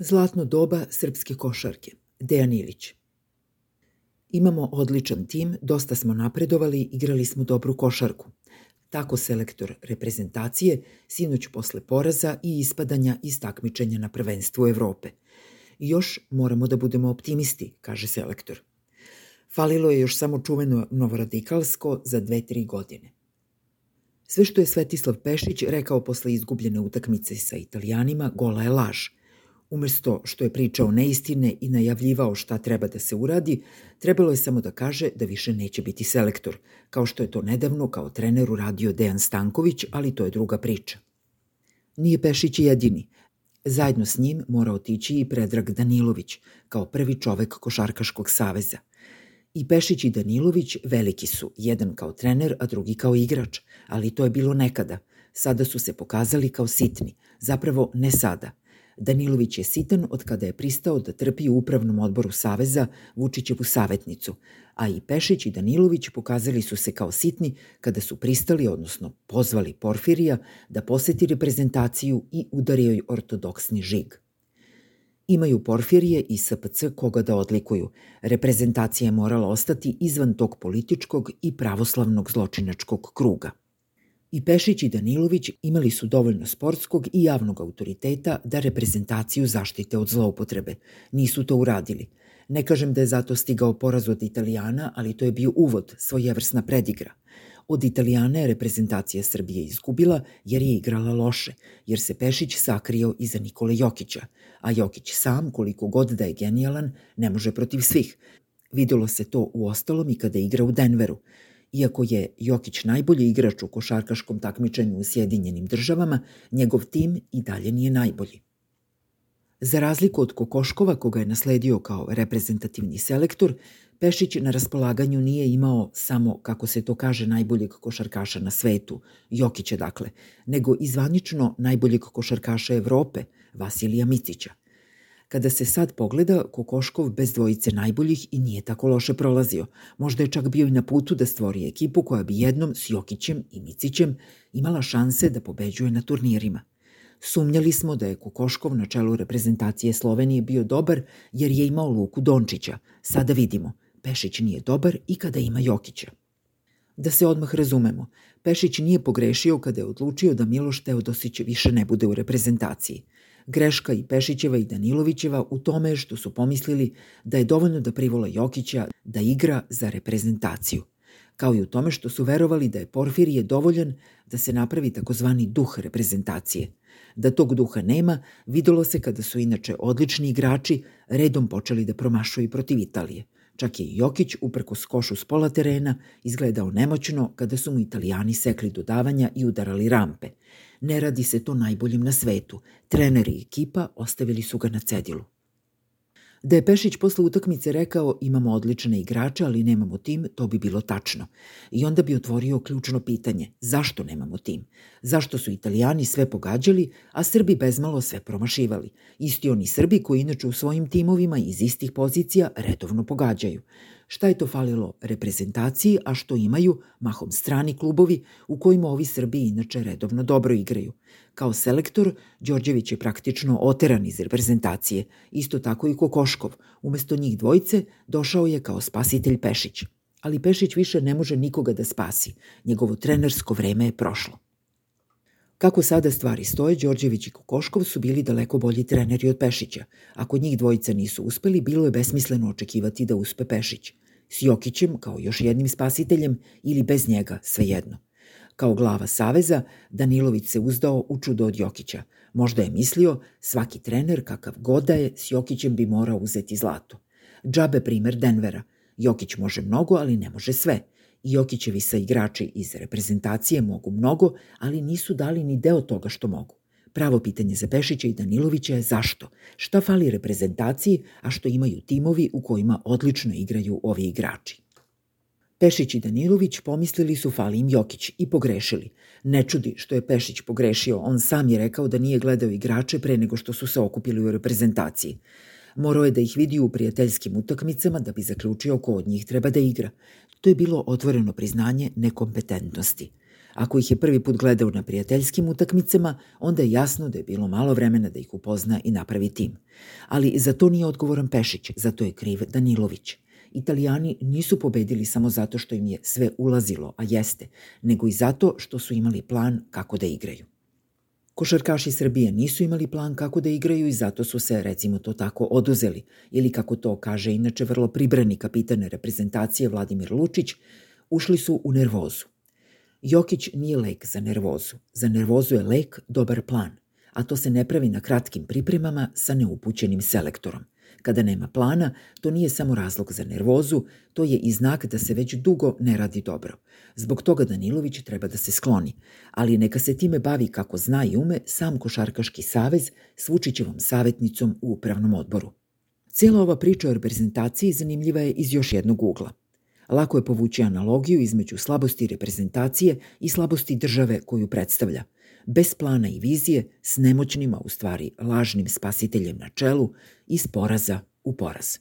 Zlatno doba srpske košarke. Dejan Ilić. Imamo odličan tim, dosta smo napredovali, igrali smo dobru košarku. Tako selektor reprezentacije, sinoć posle poraza i ispadanja iz takmičenja na prvenstvu Evrope. Još moramo da budemo optimisti, kaže selektor. Falilo je još samo čuveno novoradikalsko za dve, tri godine. Sve što je Svetislav Pešić rekao posle izgubljene utakmice sa Italijanima, gola je laž – Umesto što je pričao neistine i najavljivao šta treba da se uradi, trebalo je samo da kaže da više neće biti selektor, kao što je to nedavno kao trener uradio Dejan Stanković, ali to je druga priča. Nije Pešić jedini. Zajedno s njim mora otići i Predrag Danilović, kao prvi čovek Košarkaškog saveza. I Pešić i Danilović veliki su, jedan kao trener, a drugi kao igrač, ali to je bilo nekada. Sada su se pokazali kao sitni, zapravo ne sada – Danilović je sitan od kada je pristao da trpi u upravnom odboru Saveza Vučićevu savetnicu, a i Pešić i Danilović pokazali su se kao sitni kada su pristali, odnosno pozvali Porfirija da poseti reprezentaciju i udario joj ortodoksni žig. Imaju Porfirije i SPC koga da odlikuju. Reprezentacija je morala ostati izvan tog političkog i pravoslavnog zločinačkog kruga. I Pešić i Danilović imali su dovoljno sportskog i javnog autoriteta da reprezentaciju zaštite od zloupotrebe. Nisu to uradili. Ne kažem da je zato stigao poraz od Italijana, ali to je bio uvod, svojevrsna predigra. Od Italijana je reprezentacija Srbije izgubila jer je igrala loše, jer se Pešić sakrio iza Nikole Jokića, a Jokić sam, koliko god da je genijalan, ne može protiv svih. Videlo se to u ostalom i kada igra u Denveru. Iako je Jokić najbolji igrač u košarkaškom takmičenju u Sjedinjenim državama, njegov tim i dalje nije najbolji. Za razliku od Kokoškova, koga je nasledio kao reprezentativni selektor, Pešić na raspolaganju nije imao samo, kako se to kaže, najboljeg košarkaša na svetu, Jokića dakle, nego izvanično najboljeg košarkaša Evrope, Vasilija Micića – Kada se sad pogleda, Kokoškov bez dvojice najboljih i nije tako loše prolazio. Možda je čak bio i na putu da stvori ekipu koja bi jednom s Jokićem i Micićem imala šanse da pobeđuje na turnirima. Sumnjali smo da je Kokoškov na čelu reprezentacije Slovenije bio dobar jer je imao Luku Dončića. Sada vidimo, Pešić nije dobar i kada ima Jokića. Da se odmah razumemo, Pešić nije pogrešio kada je odlučio da Miloš Teodosić više ne bude u reprezentaciji – Greška i Pešićeva i Danilovićeva u tome što su pomislili da je dovoljno da privola Jokića da igra za reprezentaciju, kao i u tome što su verovali da je Porfirije dovoljan da se napravi takozvani duh reprezentacije. Da tog duha nema, videlo se kada su inače odlični igrači redom počeli da promašuju protiv Italije. Čak je i Jokić, uprko skošu s pola terena, izgledao nemoćno kada su mu italijani sekli dodavanja i udarali rampe – Ne radi se to najboljim na svetu. Treneri i ekipa ostavili su ga na cedilu. Da je Pešić posle utakmice rekao imamo odlične igrače, ali nemamo tim, to bi bilo tačno. I onda bi otvorio ključno pitanje, zašto nemamo tim? Zašto su italijani sve pogađali, a Srbi bezmalo sve promašivali? Isti oni Srbi koji inače u svojim timovima iz istih pozicija redovno pogađaju šta je to falilo reprezentaciji, a što imaju mahom strani klubovi u kojima ovi Srbi inače redovno dobro igraju. Kao selektor, Đorđević je praktično oteran iz reprezentacije, isto tako i Kokoškov. Umesto njih dvojice došao je kao spasitelj Pešić. Ali Pešić više ne može nikoga da spasi. Njegovo trenersko vreme je prošlo. Kako sada stvari stoje, Đorđević i Kokoškov su bili daleko bolji treneri od Pešića. Ako njih dvojica nisu uspeli, bilo je besmisleno očekivati da uspe Pešić. S Jokićem, kao još jednim spasiteljem, ili bez njega, svejedno. Kao glava Saveza, Danilović se uzdao u čudo od Jokića. Možda je mislio, svaki trener, kakav god da je, s Jokićem bi morao uzeti zlato. Džabe primer Denvera. Jokić može mnogo, ali ne može sve – Jokićevi sa igrači iz reprezentacije mogu mnogo, ali nisu dali ni deo toga što mogu. Pravo pitanje za Pešića i Danilovića je zašto? Šta fali reprezentaciji, a što imaju timovi u kojima odlično igraju ovi igrači? Pešić i Danilović pomislili su fali im Jokić i pogrešili. Ne čudi što je Pešić pogrešio, on sam je rekao da nije gledao igrače pre nego što su se okupili u reprezentaciji. Morao je da ih vidi u prijateljskim utakmicama da bi zaključio ko od njih treba da igra. To je bilo otvoreno priznanje nekompetentnosti. Ako ih je prvi put gledao na prijateljskim utakmicama, onda je jasno da je bilo malo vremena da ih upozna i napravi tim. Ali za to nije odgovoran Pešić, zato je kriv Danilović. Italijani nisu pobedili samo zato što im je sve ulazilo, a jeste, nego i zato što su imali plan kako da igraju. Košarkaši Srbije nisu imali plan kako da igraju i zato su se, recimo to tako, oduzeli, ili kako to kaže inače vrlo pribrani kapitane reprezentacije Vladimir Lučić, ušli su u nervozu. Jokić nije lek za nervozu. Za nervozu je lek dobar plan, a to se ne pravi na kratkim pripremama sa neupućenim selektorom – Kada nema plana, to nije samo razlog za nervozu, to je i znak da se već dugo ne radi dobro. Zbog toga Danilović treba da se skloni, ali neka se time bavi kako zna i ume sam Košarkaški savez s Vučićevom savjetnicom u upravnom odboru. Cijela ova priča o reprezentaciji zanimljiva je iz još jednog ugla. Lako je povući analogiju između slabosti reprezentacije i slabosti države koju predstavlja – bez plana i vizije, s nemoćnima, u stvari lažnim spasiteljem na čelu, iz poraza u poraz.